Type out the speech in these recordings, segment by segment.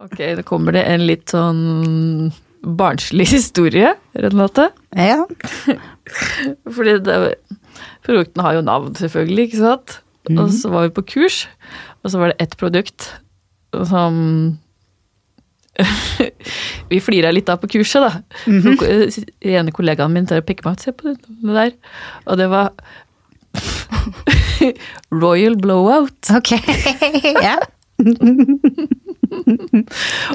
Ok, da kommer det en litt sånn barnslig historie, Renate. Ja. Fordi det, produktene har jo navn, selvfølgelig, ikke sant? Og så var vi på kurs, og så var det ett produkt som Vi flira litt av på kurset, da. For ene kollegaen min der å pekke meg ut, se på det der. Og det var Royal Blowout. Ok. ja.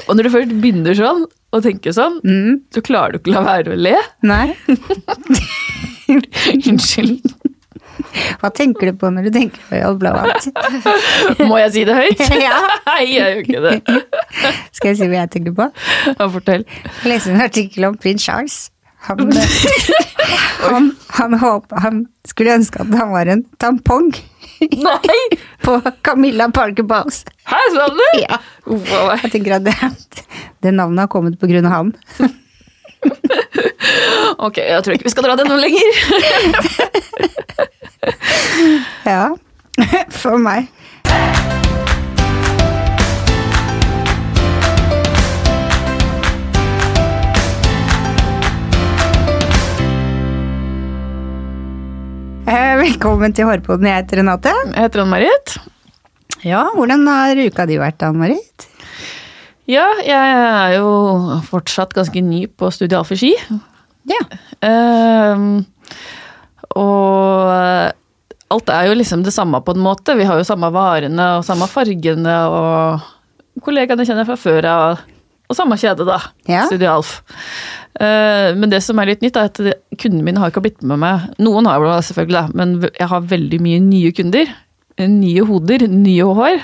Og når du først begynner sånn, å tenke sånn, Mm. så klarer du ikke å la være å le. Nei. Unnskyld. Hva tenker du på når du tenker på Blowout? Må jeg si det høyt? Ja. Nei, jeg gjør ikke det. Skal jeg si hva jeg tenker på? Ja, fortell. Jeg leste en artikkel om prins Charles. Han, han, han, håp, han skulle ønske at han var en tampong Nei! på Camilla Parker Bowes. Hæ, sa du? Ja. Wow. Jeg tenker at det, det navnet har kommet på grunn av han. Ok, jeg tror ikke vi skal dra det noe lenger. Ja, for meg. Velkommen til Hårpoden. Jeg heter Renate. Jeg heter Ann-Marit. Ja, hvordan har uka di vært, Ann-Marit? Ja, jeg er jo fortsatt ganske ny på Studial for ski. Ja. Uh, og alt er jo liksom det samme på en måte. Vi har jo samme varene og samme fargene, og kollegaene kjenner jeg fra før av. Og samme kjede, da. Ja. Studio Alf. men det som er litt nytt, er at kundene mine har ikke blitt med meg. Noen har det selvfølgelig, da, men jeg har veldig mye nye kunder. Nye hoder, nye hår.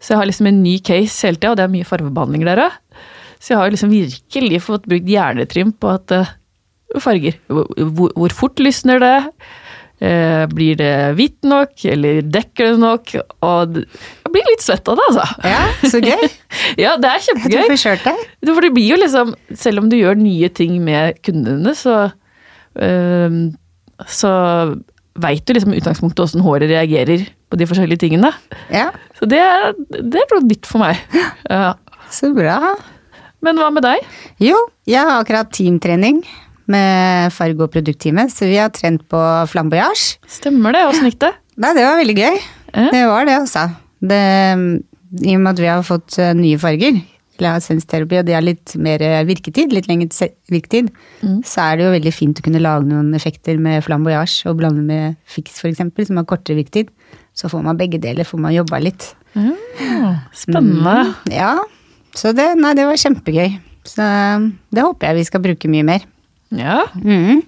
Så jeg har liksom en ny case hele tida, og det er mye farvebehandling der òg. Så jeg har liksom virkelig fått brukt hjernetrim på at eh, farger. Hvor- hvor fort lysner det? Eh, blir det hvitt nok, eller dekker det nok? Og jeg blir litt svett av det, altså. Ja, så gøy. Ja, det er kjempegøy. du deg. Det- For det blir jo liksom, selv om du gjør nye ting med kundene, så øhm, Så veit du liksom utgangspunktet åssen håret reagerer på de forskjellige tingene. Ja, Så det, det er nytt for meg. Ja. så bra. Men hva med deg? Jo, jeg har akkurat teamtrening med og produktteamet, så vi har trent på flamboyage. Stemmer det? Åssen gikk det? Nei, det var veldig gøy. Ja. Det var det, altså. Det, I og med at vi har fått eh, nye farger, eller sensterapi og de har litt mer eh, virketid, litt lengre virketid, virketid, så er det jo veldig fint å kunne lage noen effekter med flamboyage og blande med fiks, eksempel, som har kortere virketid. Så får man begge deler, får man jobba litt. Spennende. Ja, så det, nei, det var kjempegøy. Så det håper jeg vi skal bruke mye mer. Ja. Mhm.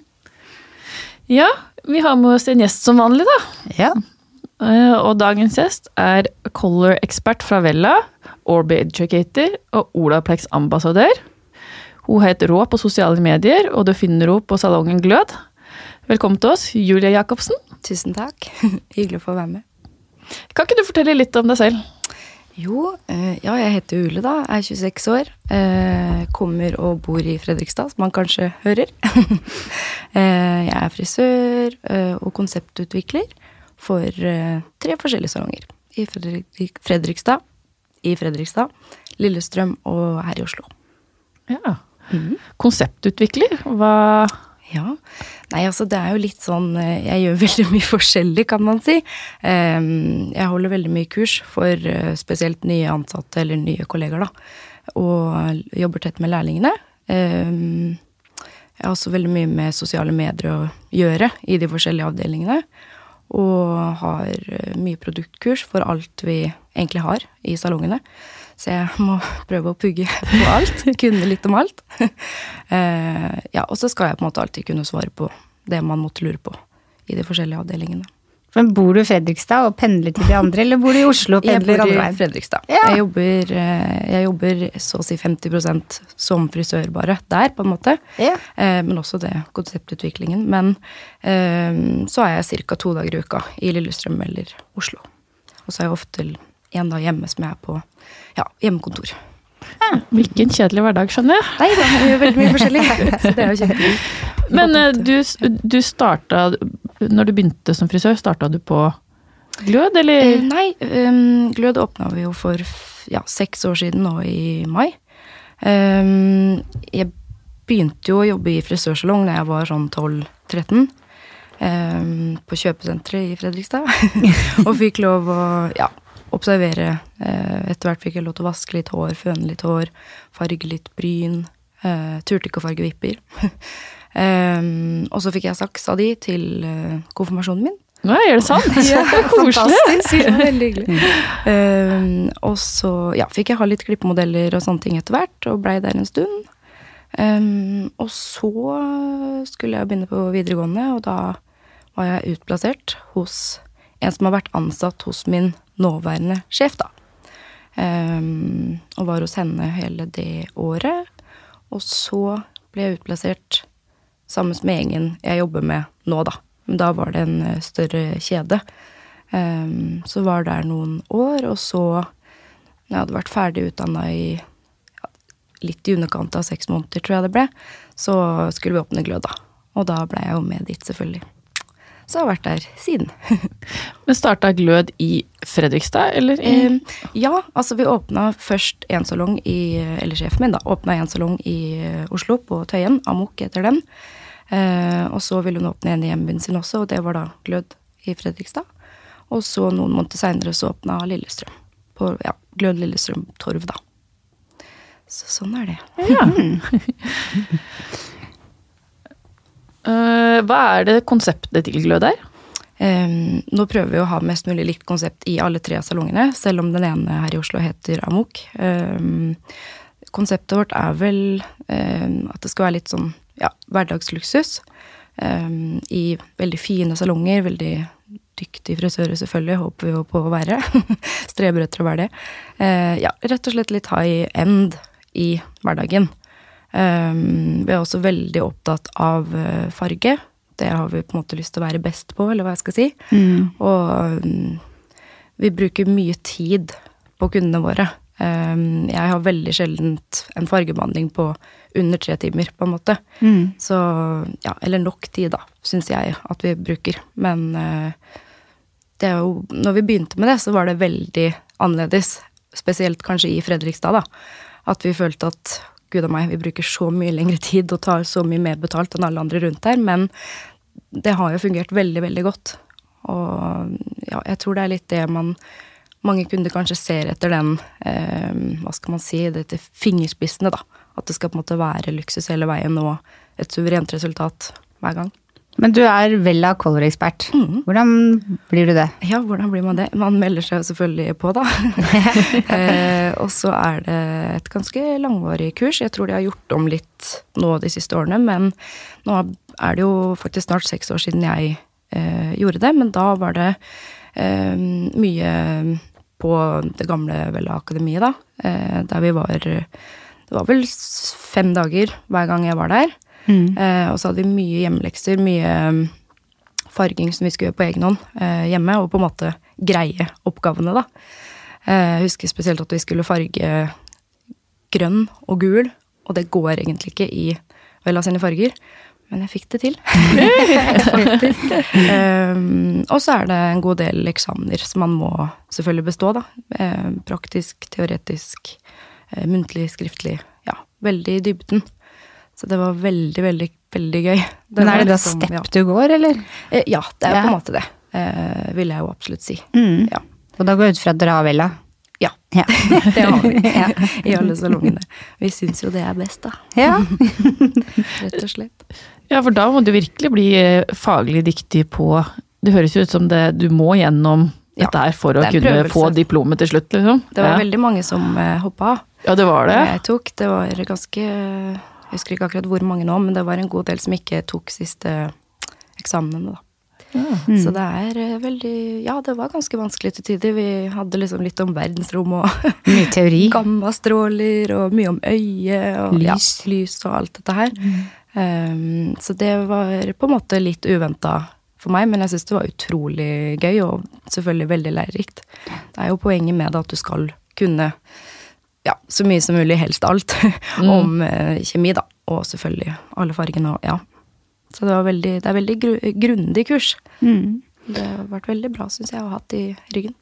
ja, vi har med oss en gjest som vanlig, da. Ja. Eh, Og dagens gjest er color-ekspert fra Vella, Orby Educator og Olaplex ambassadør. Hun heter Rå på sosiale medier, og du finner henne på salongen Glød. Velkommen til oss, Julia Jacobsen. Tusen takk. Hyggelig å få være med. Kan ikke du fortelle litt om deg selv? Jo, eh, ja, jeg heter Ule, da. Er 26 år. Eh, kommer og bor i Fredrikstad, som man kanskje hører. eh, jeg er frisør og konseptutvikler for tre forskjellige salonger. I Fredrik Fredrikstad, i Fredrikstad, Lillestrøm og her i Oslo. Ja. Konseptutvikler? Hva Ja. Nei, altså det er jo litt sånn eh, Jeg gjør veldig mye forskjellig, kan man si. Jeg holder veldig mye kurs for eh, spesielt nye ansatte eller nye kollegaer, da. Og jobber tett med lærlingene. Jeg har også veldig mye med sosiale medier å gjøre i de forskjellige avdelingene. Og har eh, mye produktkurs for alt vi egentlig har i salongene. Så jeg må prøve å pugge på alt. Kunne litt om alt. Uh, ja, og så skal jeg på en måte alltid kunne svare på det man måtte lure på i de forskjellige avdelingene. Men bor du i Fredrikstad og pendler til de andre, eller bor du i Oslo og Jeg pendler bor andre i veien? Fredrikstad. Ja. Jeg, jobber, eh, jeg jobber så å si 50% som frisør bare der, på en måte. Ja. Eh, Men også det konseptutviklingen. Men så er jeg ca. to dager i uka i Lillestrøm eller Oslo. Og så er jeg ofte en dag hjemme som jeg er på ja, hjemmekontor. Hvilken kjedelig hverdag, skjønner jeg. Nei da, vi gjør veldig mye forskjellig. Så det er jo kjempegøy. Men eh, du, du starta Når du begynte som frisør, starta du på Glød, Eh, nei, um, Glød åpna vi jo for ja, seks år siden nå i mai. Um, jeg begynte jo å jobbe i frisørsalong da jeg var sånn 12-13. Um, på kjøpesenteret i Fredrikstad. og fikk lov å ja, observere. Uh, etter hvert fikk jeg lov til å vaske litt hår, føne litt hår, farge litt bryn. Uh, turte ikke å farge vipper. og så fikk jeg saksa de til uh, konfirmasjonen min. Nei, er det sant? Ja, Koselig. fantastisk. Ja, veldig hyggelig. Um, og så ja, fikk jeg ha litt klippemodeller og sånne ting etter hvert, og blei der en stund. Um, og så skulle jeg begynne på videregående, og da var jeg utplassert hos en som har vært ansatt hos min nåværende sjef, da. Um, og var hos henne hele det året. Og så ble jeg utplassert sammen med gjengen jeg jobber med nå, da. Men da var det en eh, større kjede. Um, så var der noen år, og så Jeg hadde vært ferdig utdanna i ja, litt i underkant av seks måneder, tror jeg det ble. Så skulle vi åpne Glød, da. Og da ble jeg jo med dit, selvfølgelig. Så jeg har vært der siden. Men starta Glød i Fredrikstad, eller? I ja, altså vi åpna først en salong i Eller sjefen min, da. Åpna en salong i eh, Oslo, på Tøyen. Amok heter den. Eh, og så ville hun åpne en i hjembyen sin også, og det var da Glød i Fredrikstad. Og så noen måneder seinere så åpna Lillestrøm. På ja, Glød Lillestrøm Torv, da. Så sånn er det. Ja. Eh, hva er det konseptet til Glød er? Um, nå prøver vi å ha mest mulig likt konsept i alle tre av salongene, selv om den ene her i Oslo heter Amok. Um, konseptet vårt er vel um, at det skal være litt sånn ja, hverdagsluksus. I veldig fine salonger, veldig dyktige frisører selvfølgelig, håper vi jo på å være. Streber etter å være det. Uh, ja, rett og slett litt high end i hverdagen. Um, vi er også veldig opptatt av uh, farge. Det har vi på en måte lyst til å være best på, eller hva jeg skal si. Og um, vi bruker mye tid på kundene våre. Um, jeg har veldig sjeldent en fargebehandling på under tre timer, på en måte. Så ja, eller nok tid, da, syns jeg at vi bruker. Men uh, det er jo Når vi begynte med det, så var det veldig annerledes. Spesielt kanskje i Fredrikstad, da. At vi følte at gud a meg, vi bruker så mye lengre tid og tar så mye mer betalt enn alle andre rundt her. Men det har jo fungert veldig, veldig godt. Og ja, jeg tror det er litt det man mange kunder kanskje ser etter den, eh, hva skal man si, dette fingerspissene, da. At det skal på en måte være luksus hele veien og et suverent resultat hver gang. Men du er Vella Color-ekspert. Hvordan blir du det? Ja, hvordan blir man det? Man melder seg jo selvfølgelig på, da. eh, og så er det et ganske langvarig kurs. Jeg tror de har gjort om litt nå de siste årene, men nå er det jo faktisk snart seks år siden jeg eh, gjorde det. Men da var det eh, mye på det gamle Vella Akademiet, da. Eh, der vi var Det var vel fem dager hver gang jeg var der. Eh, og så hadde vi mye hjemmelekser, mye mm, farging som vi skulle gjøre på egen hånd eh, hjemme, og på en måte greie oppgavene, da. Eh, jeg husker spesielt at vi skulle farge grønn og gul, og det går egentlig ikke i Vella sine farger. Men jeg fikk det til, faktisk. Um, og så er det en god del eksamener som man må selvfølgelig bestå, da. Eh, praktisk, teoretisk, eh, muntlig, skriftlig. Ja, veldig i dybden. Så det var veldig, veldig, veldig gøy. Men er det da liksom- step ja. du går, eller? Eh, Ja, det er Ja. på en måte det. Eh, vil jeg jo absolutt si. Mm. Ja. Og da går jeg ut fra at dere har Vella? Ja, Ja. det har vi. Ja, I alle salongene. Vi syns jo det er best, da. ja. Rett og slett. Ja, for da må du virkelig bli eh, faglig dyktig på Det høres jo ut som det du må gjennom Ja, dette her for å det kunne prøvelse. få diplomet til slutt, liksom. Det var ja. veldig mange som eh, hoppa av. ja, det var det. Jeg tok, det var ganske Jeg husker ikke akkurat hvor mange nå, men det var en god del som ikke tok siste eksamenene, da. Så det er eh, veldig Ja, det var ganske vanskelig til tider. Vi hadde liksom litt om verdensrom og Mye teori. gammastråler og mye om øyet og ja, Lys. lys og alt dette her. Um, så det var på en måte litt uventa for meg, men jeg syns det var utrolig gøy og selvfølgelig veldig lærerikt. Det er jo poenget med det at du skal kunne ja, så mye som mulig, helst alt, om eh, kjemi, da. Og selvfølgelig alle fargene og ja. Så det, var veldig, det er veldig gru, grundig kurs. Mm. Det har vært veldig bra, syns jeg, å ha hatt i ryggen.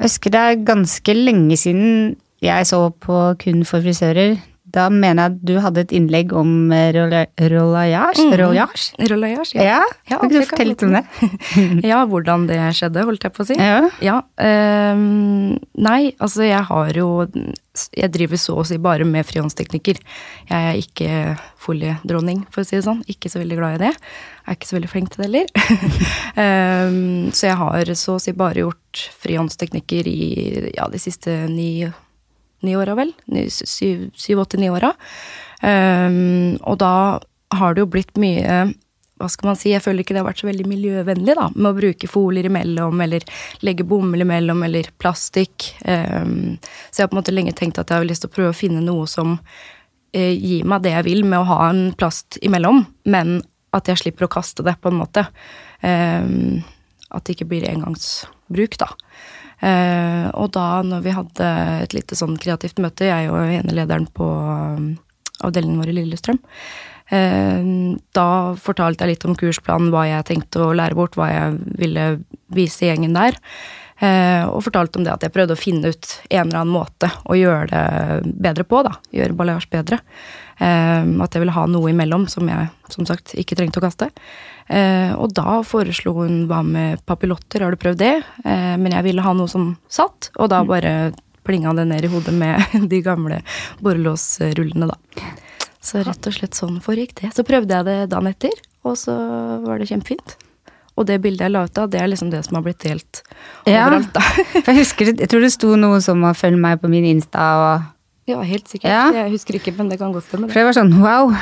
Jeg husker det er ganske lenge siden jeg så på Kun for frisører. Da mener jeg at du hadde et innlegg om eh, rollayage. Rollayage? Rollayage, Ja, Ja, kan ikke du fortelle litt om det? ja, hvordan det skjedde, holdt jeg på å si. Ja. Ja. um, nei, altså jeg har jo Jeg driver så å si bare med frihåndsteknikker. Jeg er ikke foliedronning, for å si det sånn. Ikke så veldig glad i det. Jeg er ikke så veldig flink til det heller. um, så jeg har så å si bare gjort frihåndsteknikker i ja, de siste ni, ni åra, vel. Syv, syv, åtte, ni åra. Um, og da har det jo blitt mye hva skal man si, jeg føler ikke det har vært så veldig miljøvennlig da, med å bruke folier imellom, eller legge bomull imellom, eller plastikk. Um, så jeg har på en måte lenge tenkt at jeg har lyst til å prøve å finne noe som uh, gir meg det jeg vil med å ha en plast imellom, men at jeg slipper å kaste det, på en måte. Um, at det ikke blir engangsbruk, da. Eh, og da når vi hadde et lite sånn kreativt møte, jeg og ene lederen på um, avdelingen vår i Lillestrøm, eh, da fortalte jeg litt om kursplanen, hva jeg tenkte å lære bort, hva jeg ville vise gjengen der. Eh, og fortalte om det at jeg prøvde å finne ut en eller annen måte å gjøre det bedre på, da. Gjøre balayage bedre. At jeg ville ha noe imellom som jeg som sagt ikke trengte å kaste. Eh, og da foreslo hun hva med papillotter, har du prøvd det? Eh, men jeg ville ha noe som satt, og da bare plinga det ned i hodet med de gamle borrelåsrullene, da. Så rett og slett sånn foregikk det. Så prøvde jeg det dagen etter, og så var det kjempefint. Og det bildet jeg la ut av, det er liksom det som har blitt delt overalt, da. For jeg husker, jeg tror det sto noe som å følge meg på min Insta og Ja, helt sikkert. Ja. Jeg husker ikke, men det kan godt stemme. For det. det var sånn wow.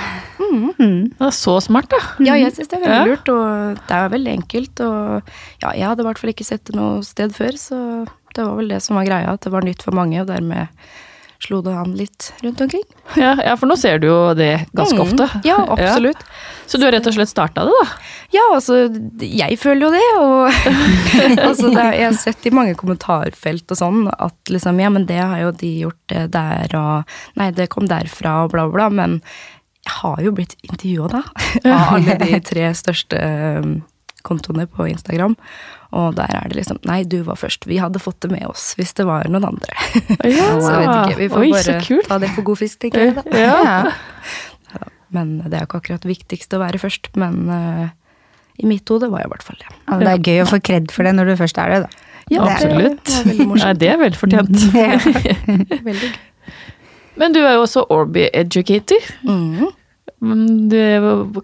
Det er så smart, da. Ja, jeg syns det er veldig Ja. lurt, og det er veldig enkelt. Og ja, jeg hadde i hvert fall ikke sett det noe sted før, så det var vel det som var greia, at det var nytt for mange, og dermed slo det an litt rundt omkring. Ja, ja, for nå ser du jo det ganske Mm. ofte. Ja, absolutt. Så du har rett og slett starta det, da? Ja, altså, jeg føler jo det, og altså, det, jeg har sett i mange kommentarfelt og sånn at liksom, ja, men det har jo de gjort det der, og nei, det kom derfra, og bla, bla, men jeg har jo blitt intervjua da, av alle de tre største kontoene på Instagram, og der er det liksom, nei, du var først, vi hadde fått det med oss hvis det var noen andre. Ja. Så jeg vet ikke, vi får Oi, bare ta det for god fisk, tenker jeg da. Ja. Ja. Men det er jo ikke akkurat viktigst å være først, men uh, i mitt hode var jeg i hvert fall det. Ja, ja, det er gøy å få kred for det når du først er det, da. Ja, Det er- Absolutt. Det. Nei, det er velfortjent. Ja. Veldig gøy. Men du er jo også Orby educator. Du,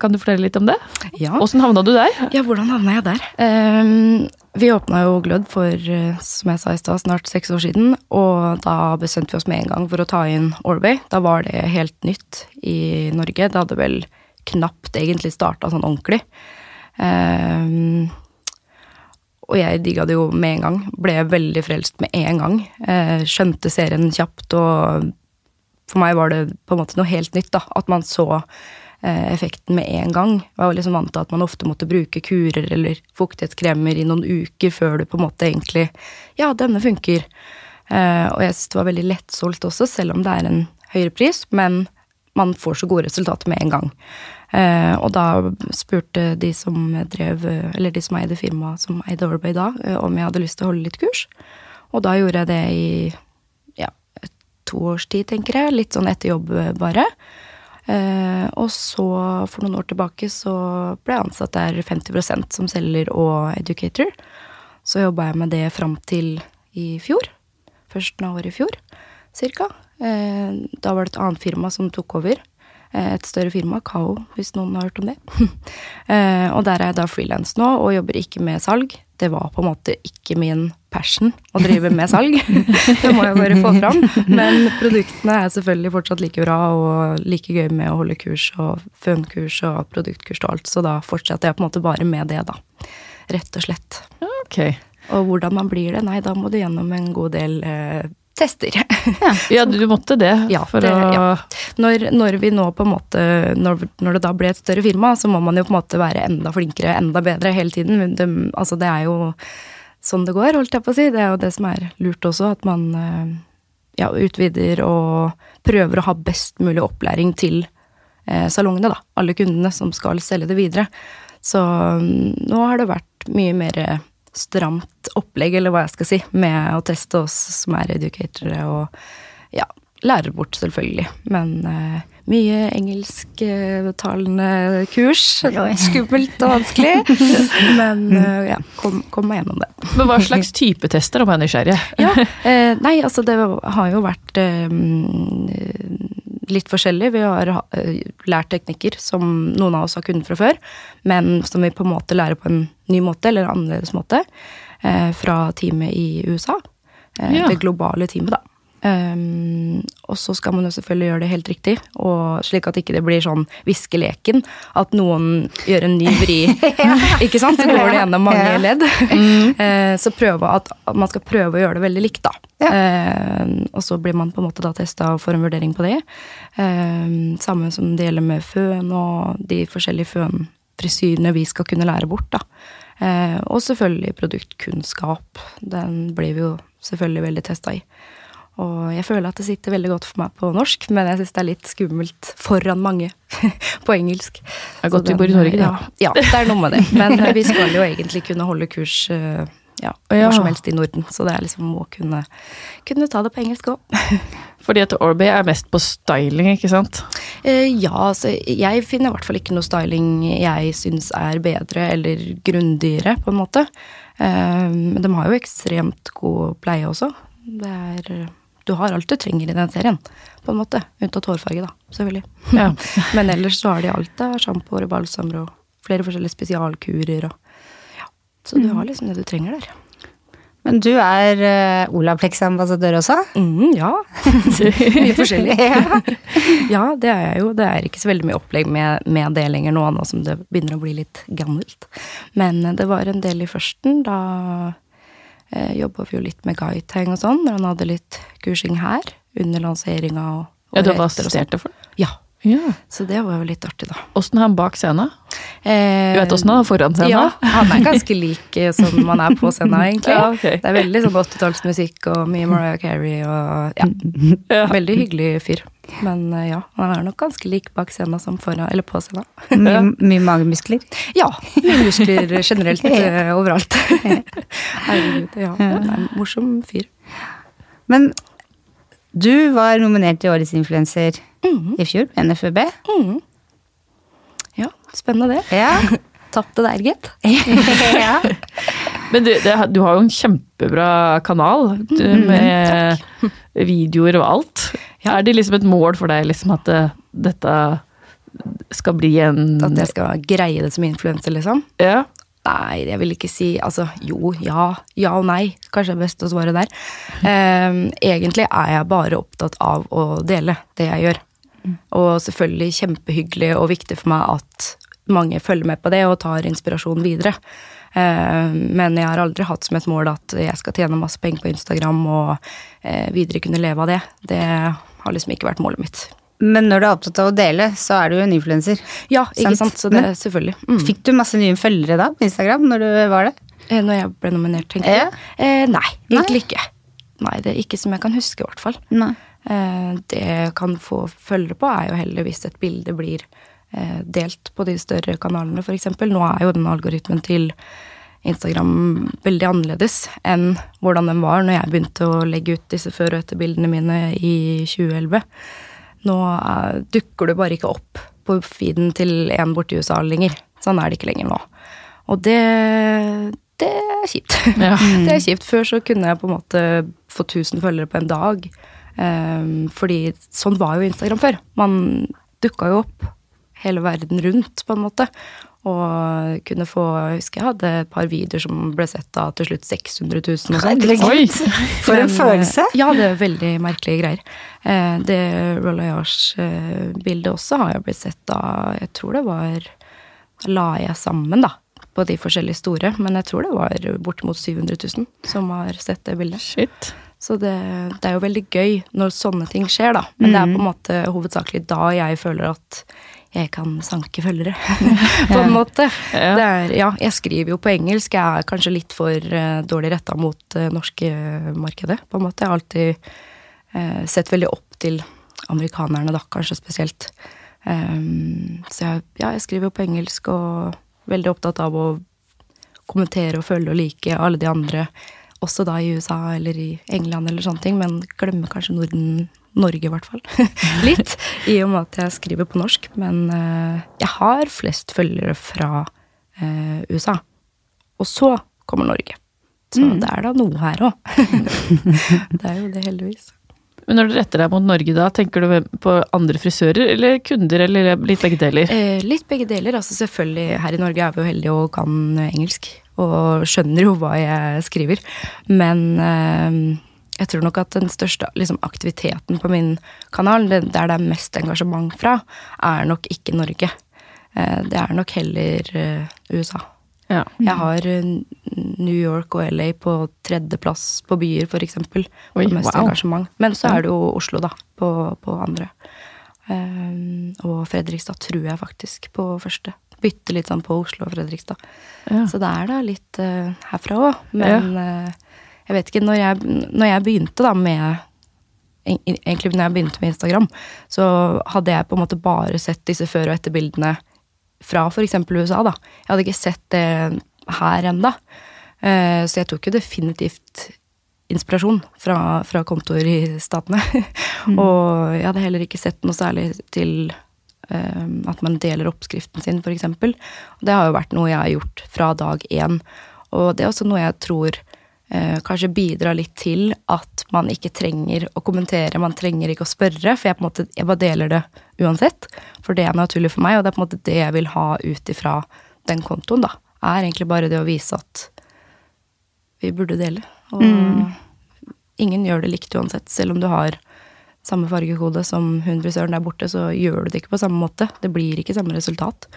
kan du fortelle litt om det? Ja. Åssen havna du der? ja, hvordan havna jeg der? Um, vi åpna jo Glød for, eh, som jeg sa i sted, snart seks år siden. Og da bestemte vi oss med en gang for å ta inn Orbay. Da var det helt nytt i Norge. Det hadde vel knapt egentlig starta sånn ordentlig. Um, og jeg digga det jo med en gang. Ble veldig frelst med en gang. Uh, skjønte serien kjapt, og for meg var det på en måte noe helt nytt, da. At man så eh, effekten med en gang. Jeg var liksom vant til at man ofte måtte bruke kurer eller fuktighetskremer i noen uker før du på en måte egentlig Ja, denne funker. Eh, og jeg syns det var veldig lettsolgt også, selv om det er en høyere pris. Men man får så gode resultater med en gang. Eh, og da spurte de som drev, eller de som eide firmaet som eide Orbay da, om jeg hadde lyst til å holde litt kurs. Og da gjorde jeg det i to års tid, tenker jeg. Litt sånn etter jobb, eh, bare. Eh, og så, for noen år tilbake, så ble jeg ansatt der 50% som selger og educator. Så jobba jeg med det fram til i fjor. Førsten av året i fjor, cirka. Eh, da var det et annet firma som tok over. Eh, et større firma, Kao, hvis noen har hørt om det. eh, og der er jeg da frilans nå, og jobber ikke med salg. Det var på en måte ikke min passion å drive med salg. det må jeg bare få fram. Men produktene er selvfølgelig fortsatt like bra og like gøy med å holde kurs og fønkurs og produktkurs og alt, så da fortsetter jeg på en måte bare med det, da. Rett og slett. Ok. Og hvordan man blir det, nei, da må du gjennom en god del eh, tester. Ja, du måtte det Ja, for det- å ja. når, når vi nå på en måte når, når det da ble et større firma, så må man jo på en måte være enda flinkere, enda bedre hele tiden. Det, altså det er jo sånn det går, holdt jeg på å si. Det er jo det som er lurt også, at man eh, ja, utvider og prøver å ha best mulig opplæring til eh, salongene, da. Alle kundene som skal selge det videre. Så mm, nå har det vært mye mer stramt opplegg, eller hva jeg skal si, med å teste oss som er educatere, og ja, lærer bort, selvfølgelig. Men uh, mye engelsktalende kurs. Skummelt og vanskelig. Men uh, ja, kom, kom meg gjennom det. Men hva slags type tester, om jeg er nysgjerrig? Ja, uh, nei, altså det har jo vært eh, litt forskjellig. Vi har eh, lært teknikker som noen av oss har kunnet fra før, men som vi på en måte lærer på en ny måte, eller annerledes måte, eh, fra teamet i USA. Eh, Ja. Det globale teamet, da. Um, og så skal man jo selvfølgelig gjøre det helt riktig, og slik at ikke det blir sånn viskeleken. At noen gjør en ny vri. ikke sant? Så går det gjennom mange ledd. ledd. Uh, så prøve at, at man skal prøve å gjøre det veldig likt, da. Eh, og så blir man på en måte da testa og får en vurdering på det. Uh, samme som det gjelder med føn og de forskjellige fønfrisyrene vi skal kunne lære bort, da. Uh, og selvfølgelig produktkunnskap. Den blir vi jo selvfølgelig veldig testa i. Og jeg føler at det sitter veldig godt for meg på norsk, men jeg syns det er litt skummelt foran mange på engelsk. Det er godt vi bor i Norge, da. Ja, ja, det er noe med det. Men eh, vi skal jo egentlig kunne holde kurs eh, ja, hvor som helst i Norden, så det er liksom å kunne, kunne ta det på engelsk òg. Fordi at Orbay er mest på styling, ikke sant? Eh, ja, altså jeg finner i hvert fall ikke noe styling jeg syns er bedre eller grundigere, på en måte. Eh, Men de har jo ekstremt god pleie også. Det er Du har alt du trenger i den serien, på en måte. Unntatt hårfarge, da, selvfølgelig. Ja. Men ellers så har de alt av sjampoer og balsamer og flere forskjellige spesialkurer og ja. Så du har liksom det du trenger der. Men du er uh, Olaplex-ambassadør også? Mm, ja. mye forskjellig. Ja. ja, det er jeg jo. Det er ikke så veldig mye opplegg med, med det lenger nå, nå som det begynner å bli litt gammelt. Men eh, det var en del i førsten. Da eh, jobba vi jo litt med Guitang og sånn, når han hadde litt kursing her. Under lanseringa og, og Ja, du var sånn. for det? Ja. Så det var jo litt artig, da. Åssen er han bak scenen? Eh, Du vet åssen han er foran scenen? Ja, han er ganske lik eh, som man er på scenen, egentlig. Ja, okay. Det er veldig sånn 80-tallsmusikk og mye Mariah Carey og ja. Ja. Veldig hyggelig fyr. Men eh, ja, han er nok ganske lik bak scenen som foran, eller på scenen. Mye, mye magemuskler? Ja, mye muskler generelt eh, overalt. Herregud, ja. Han er en morsom fyr. Men du var nominert til Årets influenser i fjor, NFUB. Mm. Ja, spennende det. Ja. Tapte der, gitt. ja. Men du, det, du har jo en kjempebra kanal du, med videoer og alt. Er det liksom et mål for deg liksom at det, dette skal bli en At jeg skal greie det som influenser, liksom. Ja. Nei, jeg vil ikke si Altså, jo, ja. Ja og nei. Kanskje det er best å svare der. Um, egentlig er jeg bare opptatt av å dele det jeg gjør. Og selvfølgelig kjempehyggelig og viktig for meg at mange følger med på det og tar inspirasjon videre. Ehm, men jeg har aldri hatt som et mål at jeg skal tjene masse penger på Instagram og eh, videre kunne leve av det. Det har liksom ikke vært målet mitt. Men når du er opptatt av å dele, så er du jo en influenser. Ja, ikke Sant. sant. Så det selvfølgelig. Mm. Fikk du masse nye følgere da på Instagram når du var det? Eh, Når jeg ble nominert, tenker jeg? du? Eh, nei, egentlig ikke. Nei, det er ikke som jeg kan huske, i hvert fall. Eh, det jeg kan få følgere på, er jo heller hvis et bilde blir eh, delt på de større kanalene, f.eks. Nå er jo den algoritmen til Instagram veldig annerledes enn hvordan den var når jeg begynte å legge ut disse før- og etterbildene mine i 2011. Nå dukker du bare ikke opp på feeden til en borte i USA lenger. Sånn er det ikke lenger nå. Og det, det er kjipt. Ja. Det er kjipt. Før så kunne jeg på en måte få 1000 følgere på en dag. Um, fordi sånn var jo Instagram før. Man dukka jo opp hele verden rundt, på en måte. Og kunne få Jeg husker jeg hadde et par videoer som ble sett av til slutt 600 000 og sånt. Oi! For en følelse! eh, Ja, det er veldig merkelige greier. Eh, Det Rolayage-bildet også har jo blitt sett av Jeg tror det var La jeg sammen, da, på de forskjellige store. Men jeg tror det var bortimot 700 000 som har sett det bildet. Shit. Så det, det er jo veldig gøy når sånne ting skjer, da. Men det er på en måte hovedsakelig da jeg føler at jeg kan sanke følgere, på en måte. Ja. Det er, ja, jeg skriver jo på engelsk. Jeg er kanskje litt for uh, dårlig retta mot det norske markedet, på en måte. Jeg har alltid uh, sett veldig opp til amerikanerne, da, kanskje spesielt. Um, så jeg, ja, jeg skriver jo på engelsk og veldig opptatt av å kommentere og følge og like alle de andre, også da i USA eller i England eller sånne ting, men glemmer kanskje Norden, Norge i hvert fall, litt, i og med at jeg skriver på norsk. Men eh, jeg har flest følgere fra eh, USA. Og så kommer Norge. Så det er da noe her òg. det er jo det, heldigvis. Men når du retter deg mot Norge da, tenker du på andre frisører eller kunder, eller litt begge deler? Eh, litt begge deler. altså Selvfølgelig, her i Norge er vi jo heldige og kan engelsk. Og skjønner jo hva jeg skriver. Men eh, jeg tror nok at den største liksom, aktiviteten på min kanal, der det er mest engasjement fra, er nok ikke Norge. Eh, det er nok heller eh, USA. Ja. Jeg har eh, New York og LA på tredjeplass på byer, for eksempel. Oi, på mest wow. engasjement. Men så er det jo Oslo, da, på, på andre. Og Fredrikstad tror jeg faktisk på første. Bytte litt sånn på Oslo og Fredrikstad. Ja. Så det er da litt uh, herfra òg. Men eh, jeg vet ikke, når jeg, når jeg begynte da med Egentlig når jeg begynte med Instagram, så hadde jeg på en måte bare sett disse før- og etterbildene fra f.eks. USA, da. Jeg hadde ikke sett det her enda. Eh, Så jeg tok jo definitivt inspirasjon fra, fra kontoer i statene. Og jeg hadde heller ikke sett noe særlig til eh, at man deler oppskriften sin, f.eks. Det har jo vært noe jeg har gjort fra dag én. Og det er også noe jeg tror kanskje bidra litt til at man ikke trenger å kommentere, man trenger ikke å spørre, for jeg, på en måte, jeg bare deler det uansett. For det er naturlig for meg, og det er på en måte det jeg vil ha ut ifra den kontoen, da. Er egentlig bare det å vise at vi burde dele. Og ingen gjør det likt uansett, selv om du har samme fargekode som hun frisøren der borte, så gjør du det ikke på samme måte. Det blir ikke samme resultat.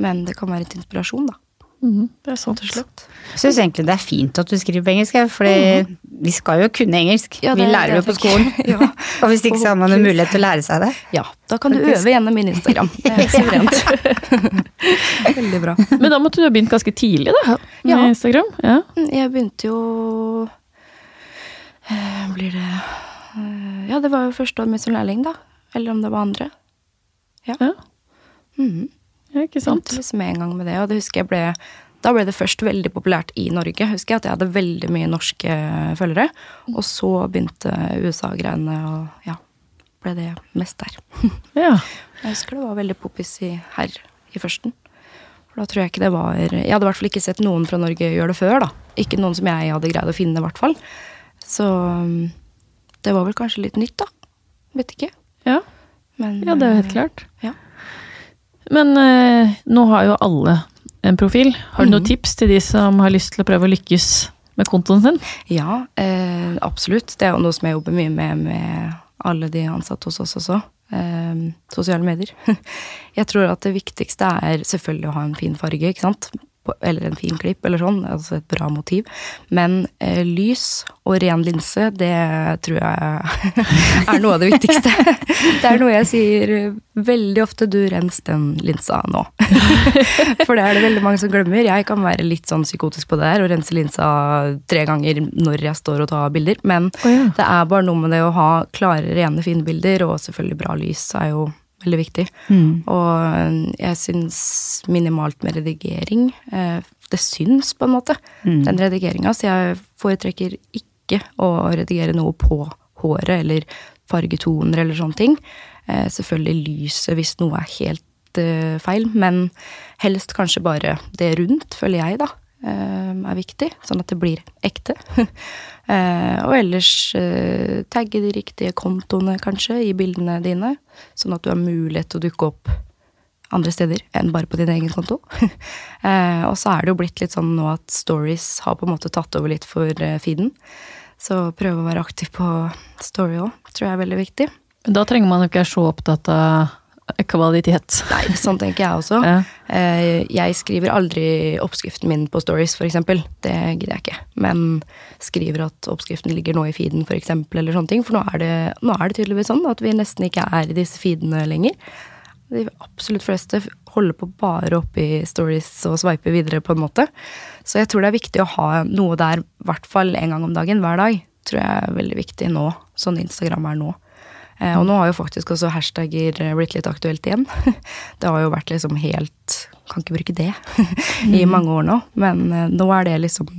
Men det kan være til inspirasjon, da. Mhm, det er sant. Og. Jeg syns egentlig det er fint at du skriver på engelsk, for mm. vi skal jo kunne engelsk. Ja, vi lærer det jo på tenker skolen. Ja. Og hvis ikke så har man en mulighet til å lære seg det. Ja, da kan du Faktisk. øve gjennom min Instagram. Det er suverent. Veldig bra. Men da måtte du ha begynt ganske tidlig, da? Med Ja. Instagram? Ja. Jeg begynte jo eh, Blir det eh, Ja, det var jo første år mitt som lærling, da. Eller om det var andre. Ja. Ja. Mhm. Ja, ikke sant? Begynte liksom en gang med det, og det husker jeg ble da ble det først veldig populært i Norge. Husker jeg at jeg hadde veldig mye norske følgere. Og så begynte USA-greiene, og ja, ble det mest der. Ja. Jeg husker det var veldig poppis i her i førsten. For da tror jeg ikke det var Jeg hadde i hvert fall ikke sett noen fra Norge gjøre det før, da. Ikke noen som jeg hadde greid å finne, i hvert fall. Så um, det var vel kanskje litt nytt, da. Vet ikke. Ja. Men ja, det er jo helt eh, klart. Ja. Men eh, nå har jo alle en profil. Har du noen tips til de som har lyst til å prøve å lykkes med kontoen sin? Ja, eh, absolutt. Det er jo noe som jeg jobber mye med med alle de ansatte hos oss også. Eh, sosiale medier. Jeg tror at det viktigste er selvfølgelig å ha en fin farge, ikke sant. På- Eller en fin klipp, eller sånn. Altså et bra motiv. Men eh, lys og ren linse, det tror jeg er noe av det viktigste. Det er noe jeg sier veldig ofte. Du, rens den linsa nå. For det er det veldig mange som glemmer. Jeg kan være litt sånn psykotisk på det der og rense linsa tre ganger når jeg står og tar bilder. Men oh, ja. det er bare noe med det å ha klare, rene, fine bilder, og selvfølgelig bra lys er jo veldig viktig. Og jeg syns minimalt med redigering eh, Det syns, på en måte, den redigeringa. Så jeg foretrekker ikke å redigere noe på håret eller fargetoner eller sånne ting. Eh, selvfølgelig lyset hvis noe er helt eh, feil, men helst kanskje bare det rundt, føler jeg, da. Er viktig, sånn at det blir ekte. Eh, og ellers eh, tagge de riktige kontoene, kanskje, i bildene dine. Sånn at du har mulighet til å dukke opp andre steder enn bare på din egen konto. eh, og så er det jo blitt litt sånn nå at stories har på en måte tatt over litt for feeden. Så prøve å være aktiv på story òg, tror jeg er veldig viktig. Da trenger man jo ikke være så opptatt av kvalitet. Nei, sånn tenker jeg også. Ja. Eh, jeg skriver aldri oppskriften min på stories, eksempel. Det gidder jeg ikke. Men skriver at oppskriften ligger nå i feeden, eksempel, eller sånne ting. For nå er det, nå er det tydeligvis sånn at vi nesten ikke er i disse feedene lenger. De absolutt fleste holder på bare oppi i stories og sveiper videre, på en måte. Så jeg tror det er viktig å ha noe der, i hvert fall en gang om dagen, hver dag. Tror jeg er veldig viktig nå, sånn Instagram er nå. Eh, og nå har jo faktisk også hashtagger blitt litt aktuelt igjen. Det har jo vært liksom helt Kan ikke bruke det i mange år nå, men eh, nå er det liksom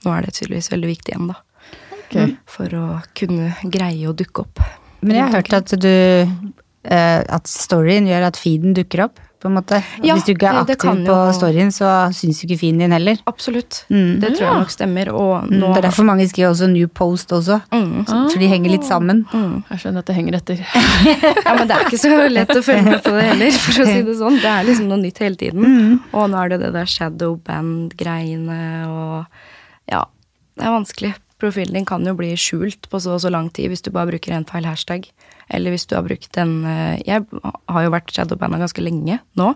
Nå er det tydeligvis veldig viktig igjen, da. Okay. For å kunne greie å dukke opp. Men jeg har hørt at du eh, At storyen gjør at feeden dukker opp, på en måte. Ja, Hvis du ikke er aktiv på jo- storyen, så syns jo ikke feeden din heller. Absolutt. Mm. Det tror jeg nok stemmer. Og Mm, nå Det er derfor mange skriver også new post også. Mm. For de henger litt sammen. Jeg skjønner at det henger etter. Ja, men det er ikke så lett å følge med på det heller, for å si det sånn. Det er liksom noe nytt hele tiden. Og nå er det det der shadowband-greiene og Ja, det er vanskelig. Profilen din kan jo bli skjult på så og så lang tid hvis du bare bruker en feil hashtag. Eller hvis du har brukt en eh, Jeg har jo vært shadowbanda ganske lenge nå.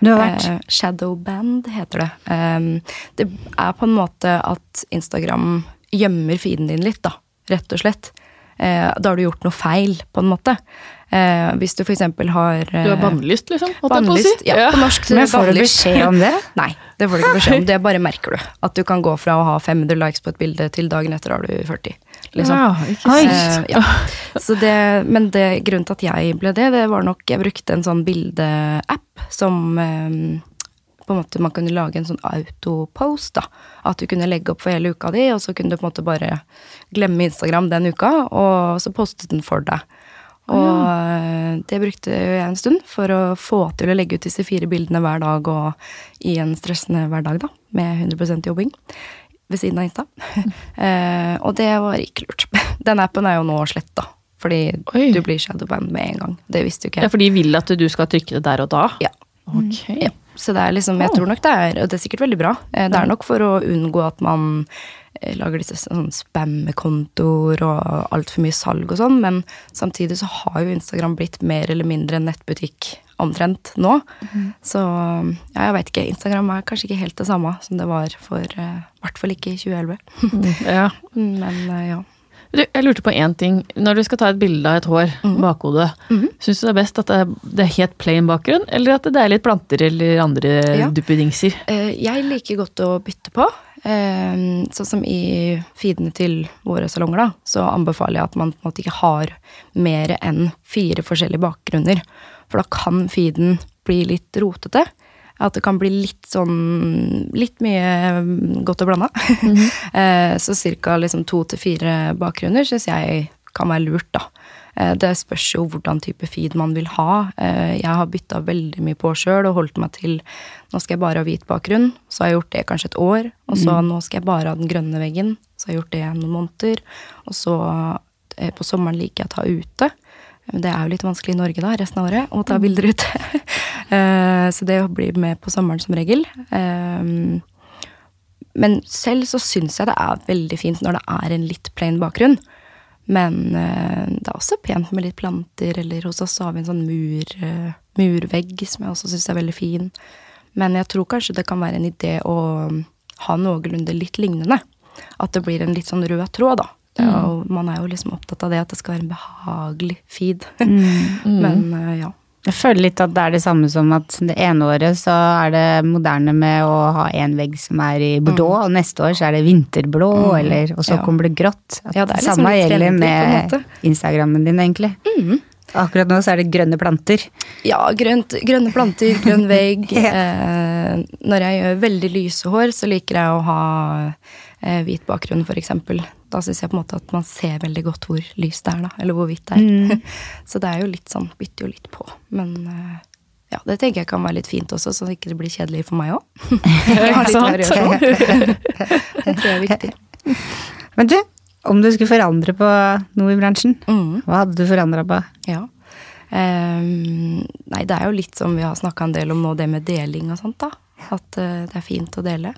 Du har vært Eh, shadowband heter det. Eh, det er på en måte at Instagram gjemmer feeden din litt, da. Rett og slett. Eh, da har du gjort noe feil, på en måte. Eh, hvis du eksempel har Du er eh, bannlyst, liksom? Bannlyst, si. ja, på norsk Men får du beskjed om det? Nei, det får du ikke beskjed om. Det bare merker du. At du kan gå fra å ha 500 likes på et bilde til dagen etter har du 40. Liksom. Ja, ikke sant. Eh, ja. Så det, men det, grunnen til at jeg ble det, det var nok Jeg brukte en sånn bildeapp som eh, på en måte man kunne lage en sånn autopost. da. At du kunne legge opp for hele uka di, og så kunne du på en måte bare glemme Instagram den uka, og så postet den for deg. Og ja. det brukte jeg en stund for å få til å legge ut disse fire bildene hver dag og i en stressende hverdag, da, med 100 jobbing ved siden av Insta. eh, og det var ikke lurt. Den appen er jo nå sletta, fordi Oi. du blir shadowband med en gang. Det visste jo ikke Ja, jeg. for de vil at du skal trykke det der og da? Ja. Ok. Ja, så det er liksom, jeg tror nok det er, og det er sikkert veldig bra, eh, det er nok for å unngå at man eh, lager disse sånn spammekontoer og altfor mye salg og sånn, men samtidig så har jo Instagram blitt mer eller mindre en nettbutikk omtrent nå. Så ja, jeg veit ikke, Instagram er kanskje ikke helt det samme som det var for i hvert fall ikke i 2011. Mm, Ja. Men eh, ja. Jeg lurte på én ting. Når du skal ta et bilde av et hår, bakhodet, mm. syns du det er best at det er, det er helt plain bakgrunn, eller at det er litt planter eller andre Ja. duppedingser? Eh, Jeg liker godt å bytte på. Eh, Sånn som i feedene til våre salonger, da, så anbefaler jeg at man på en måte ikke har mer enn fire forskjellige bakgrunner. For da kan feeden bli litt rotete. At det kan bli litt sånn Litt mye mm, godt og blanda. -hmm. Så ca. liksom to til fire bakgrunner syns jeg kan være lurt, da. Eh, Det spørs jo hvordan type feed man vil ha. Eh, Jeg har bytta veldig mye på sjøl og holdt meg til nå skal jeg bare ha hvit bakgrunn. Så har jeg gjort det kanskje et år. Og så nå skal jeg bare ha den grønne veggen. Så har jeg gjort det noen måneder. Og så på sommeren liker jeg å ta ute. Det er jo litt vanskelig i Norge da, resten av året, å ta bilder ute. Eh, så det blir med på sommeren som regel. Eh, Men selv så syns jeg det er veldig fint når det er en litt plain bakgrunn. Men eh, det er også pent med litt planter, eller hos oss har vi en sånn mur, eh, murvegg som jeg også syns er veldig fin. Men jeg tror kanskje det kan være en idé å ha noenlunde litt lignende. At det blir en litt sånn rød tråd, da. Er jo, man er jo liksom opptatt av det, at det skal være en behagelig feed. Men eh, ja. Jeg føler litt at det er det samme som at det ene året så er det moderne med å ha en vegg som er i bordeaux, og neste år så er det vinterblå, eller, og så Ja. kommer det grått. At Ja, det er liksom samme gjelder med. Mm. Instagrammen din, egentlig. Akkurat nå så er det grønne planter. Ja, grønt, grønne planter, grønn vegg. eh, når jeg gjør veldig lyse hår, så liker jeg å ha eh, hvit bakgrunn, for eksempel. Da syns jeg på en måte at man ser veldig godt hvor lyst det er, da. Eller hvor hvitt det er. så det er jo litt sånn, bytter jo litt på. Men eh, ja, det tenker jeg kan være litt fint også, så det ikke blir kjedelig for meg òg. Det tror jeg er viktig. Men du, om du skulle forandre på noe i bransjen, Mm. hva hadde du forandra på? Ja. Um, nei, det er jo litt som vi har snakka en del om nå, det med deling og sånt, da. At uh, det er fint å dele.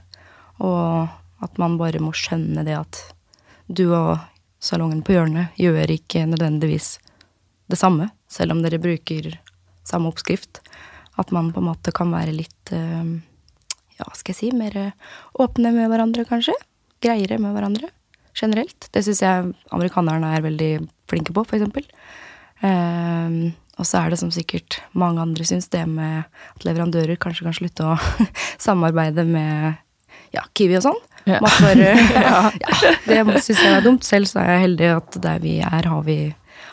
Og at man bare må skjønne det at du og salongen på hjørnet gjør ikke nødvendigvis det samme, selv om dere bruker samme oppskrift. At man på en måte kan være litt eh, ja, skal jeg si, mer åpne med hverandre, kanskje. Greiere med hverandre generelt. Det syns jeg amerikanerne er veldig flinke på, for eksempel. Ehm, og så er det som sikkert mange andre syns, det med at leverandører kanskje kan slutte å samarbeide med ja, Kiwi og sånn. Ja. Matvarer. ja. det syns jeg er dumt. Selv så er jeg heldig at der vi er, har vi,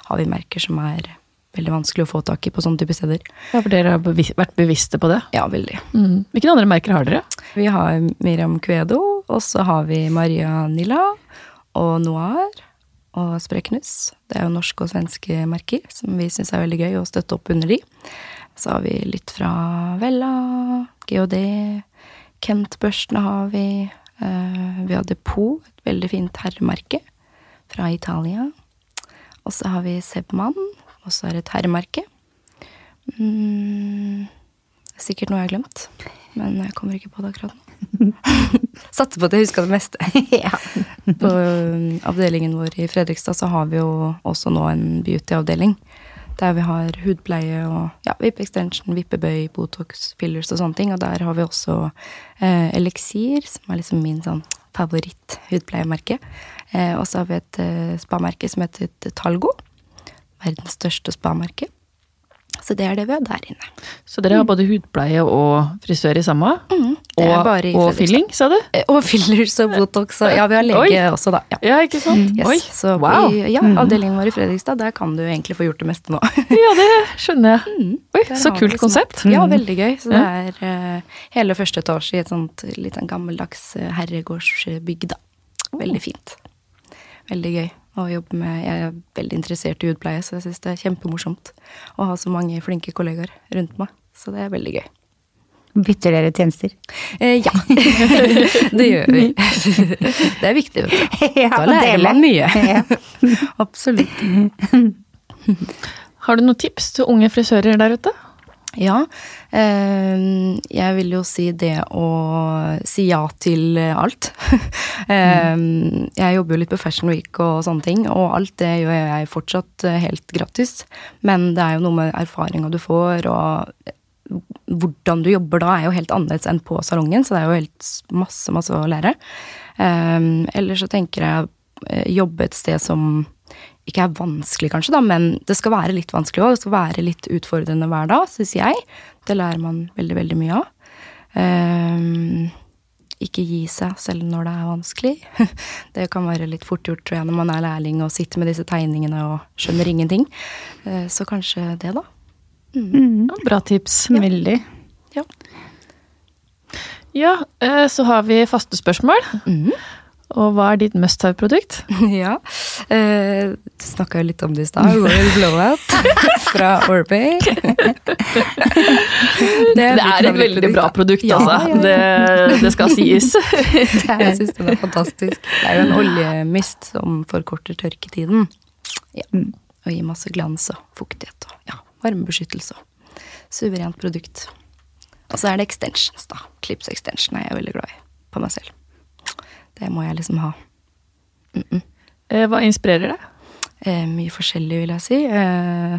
har vi merker som er veldig vanskelig å få tak i på sånne type steder. Ja, for dere har bevis vært bevisste på det? Ja, veldig. Mm. Hvilke andre merker har dere? Vi har Miriam Cuedo, og så har vi Maria Nilla og Noir og Spreknus. Det er jo norske og svenske merker som vi syns er veldig gøy å støtte opp under de. Så har vi litt fra Vella, GHD, Kent-børstene har vi. Eh, vi har Depot, et veldig fint herremerke fra Italia. Og så har vi Sebman, og så er det et herremerke. Mm, er sikkert noe jeg har glemt, men jeg kommer ikke på det akkurat nå. Satser på at jeg husker det meste. ja. På um, avdelingen vår i Fredrikstad så har vi jo også nå en beauty-avdeling. Der vi har hudpleie og ja, vippe extension, vippebøy, Botox, fillers og sånne ting. Og der har vi også eh, Eliksir, som er liksom min sånn favoritt-hudpleiemerke. Eh, og så har vi et eh, spamerke som heter Talgo. Verdens største spamerke. Så det er det vi har der inne. Så dere har både hudpleie og frisør i samme? Mm, og, i og filling, sa du? Eh, Og fillers og Botox og Ja, vi har lege Oi. også, da. Ja. Ja, ikke sant? Yes. Oi, Så wow. i ja, avdelingen vår i Fredrikstad, der kan du egentlig få gjort det meste nå. Ja, det skjønner jeg. Oi, Mm. Der så kult konsept. Ja, veldig gøy. Så det er uh, hele første etasje i et sånt litt sånn gammeldags eh, herregårdsbygg, da. Veldig fint. Veldig gøy å jobbe med. Jeg er veldig interessert i hudpleie, så jeg syns det er kjempemorsomt å ha så mange flinke kollegaer rundt meg. Så det er veldig gøy. Bytter dere tjenester? Eh, ja, det gjør vi. Det er viktig, vet du. ja, Da lærer man mye. Absolutt. Har du noen tips til unge frisører der ute? Ja. Eh, jeg vil jo si det å si ja til alt. eh, jeg jobber jo litt på Fashion Week og sånne ting, og alt det gjør jeg fortsatt eh, helt gratis. Men det er jo noe med erfaringa du får, og hvordan du jobber da, er jo helt annerledes enn på salongen, så det er jo helt masse, masse å lære. Eller så tenker jeg jobbe et sted som ikke er vanskelig, kanskje, da, men det skal være litt vanskelig òg. Det skal være litt utfordrende hver dag, syns jeg. Det lærer man veldig, veldig mye av. Um, ikke gi seg selv når det er vanskelig. Det kan være litt fort gjort, tror jeg, når man er lærling og sitter med disse tegningene og skjønner ingenting. Eh, så kanskje det, da. Mm. Mm, Bra tips. Veldig. Ja. Ja, eh, så har vi faste spørsmål. Mhm. Og hva er ditt must have-produkt? ja. Eh, du snakka jo litt om det i stad. Royal Blowout fra Orbay. Det er, et veldig bra produkt, Ja, altså. ja, ja. Det, det skal sies. Jeg syns den er fantastisk. Det er jo en oljemist som forkorter tørketiden. Ja. Og gir masse glans og fuktighet og ja, varmebeskyttelse. Suverent produkt. Og så er det extensions, da. Clips extension er jeg veldig glad i på meg selv. Det må jeg liksom ha. Eh, Hva inspirerer deg? Eh, mye forskjellig, vil jeg si. Eh,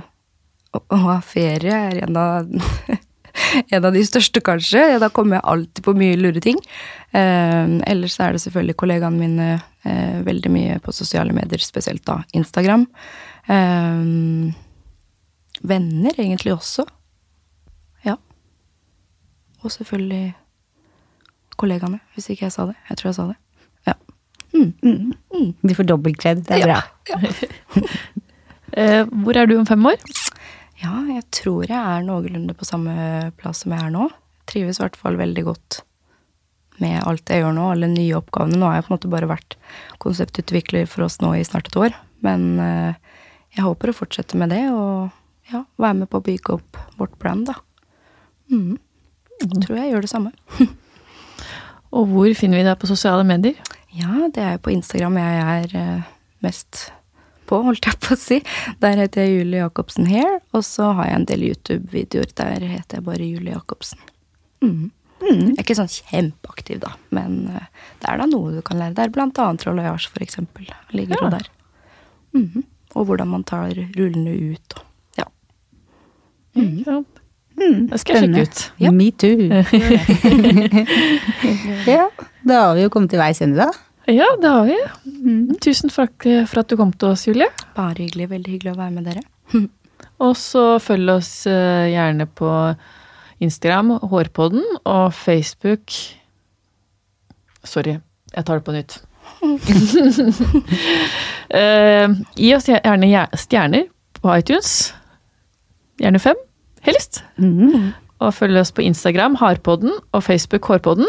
å, å ha ferie er en av, en av de største, kanskje. Da kommer jeg alltid på mye lure ting. Eh, ellers er det selvfølgelig kollegaene mine eh, veldig mye på sosiale medier, spesielt da Instagram. Eh, venner egentlig også. Ja. Og selvfølgelig kollegaene, hvis ikke jeg sa det. Jeg tror jeg sa det. Ja. Du får dobbeltkred, det er Ja. bra. Ja. Hvor er du om fem år? Ja, jeg tror jeg er noenlunde på samme plass som jeg er nå. Trives i hvert fall veldig godt med alt jeg gjør nå, alle nye oppgavene. Nå har jeg på en måte bare vært konseptutvikler for oss nå i snart et år. Men eh, jeg håper å fortsette med det, og ja, være med på å bygge opp vårt brand, da. Mhm. Tror jeg gjør det samme. Og hvor finner vi deg på sosiale medier? Ja, det er jo på Instagram jeg er eh, mest på, holdt jeg på å si. Der heter jeg Julie Jacobsen Hair, og så har jeg en del YouTube-videoer. Der heter jeg bare Julie Jacobsen. Mhm. Jeg er ikke sånn kjempeaktiv, da, men eh, det er da noe du kan lære der. Blant annet rollajage, for eksempel. Ligger Ja. jo der. Mm. Og hvordan man tar rullene ut og Ja. Ja. Mm, Det skal jeg sjekke ut. Ja. Me too. ja, da har vi jo kommet til veis ende, da. Ja, det har vi. Tusen takk for at du kom til oss, Julie. Bare hyggelig. Veldig hyggelig å være med dere. Og så følg oss eh, gjerne på Instagram, Hårpodden, og Facebook Sorry, jeg tar det på nytt. uh, gi oss gjerne stjerner på iTunes. Gjerne fem, helst. Mm. Og følg oss på Instagram, Hardpodden, og Facebook, Hårpodden.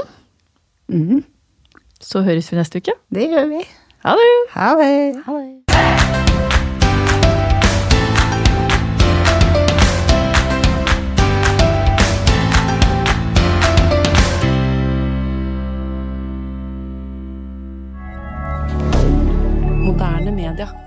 Mm. Så høres vi neste uke. Det gjør vi. Ha det! Ha det. Moderne media.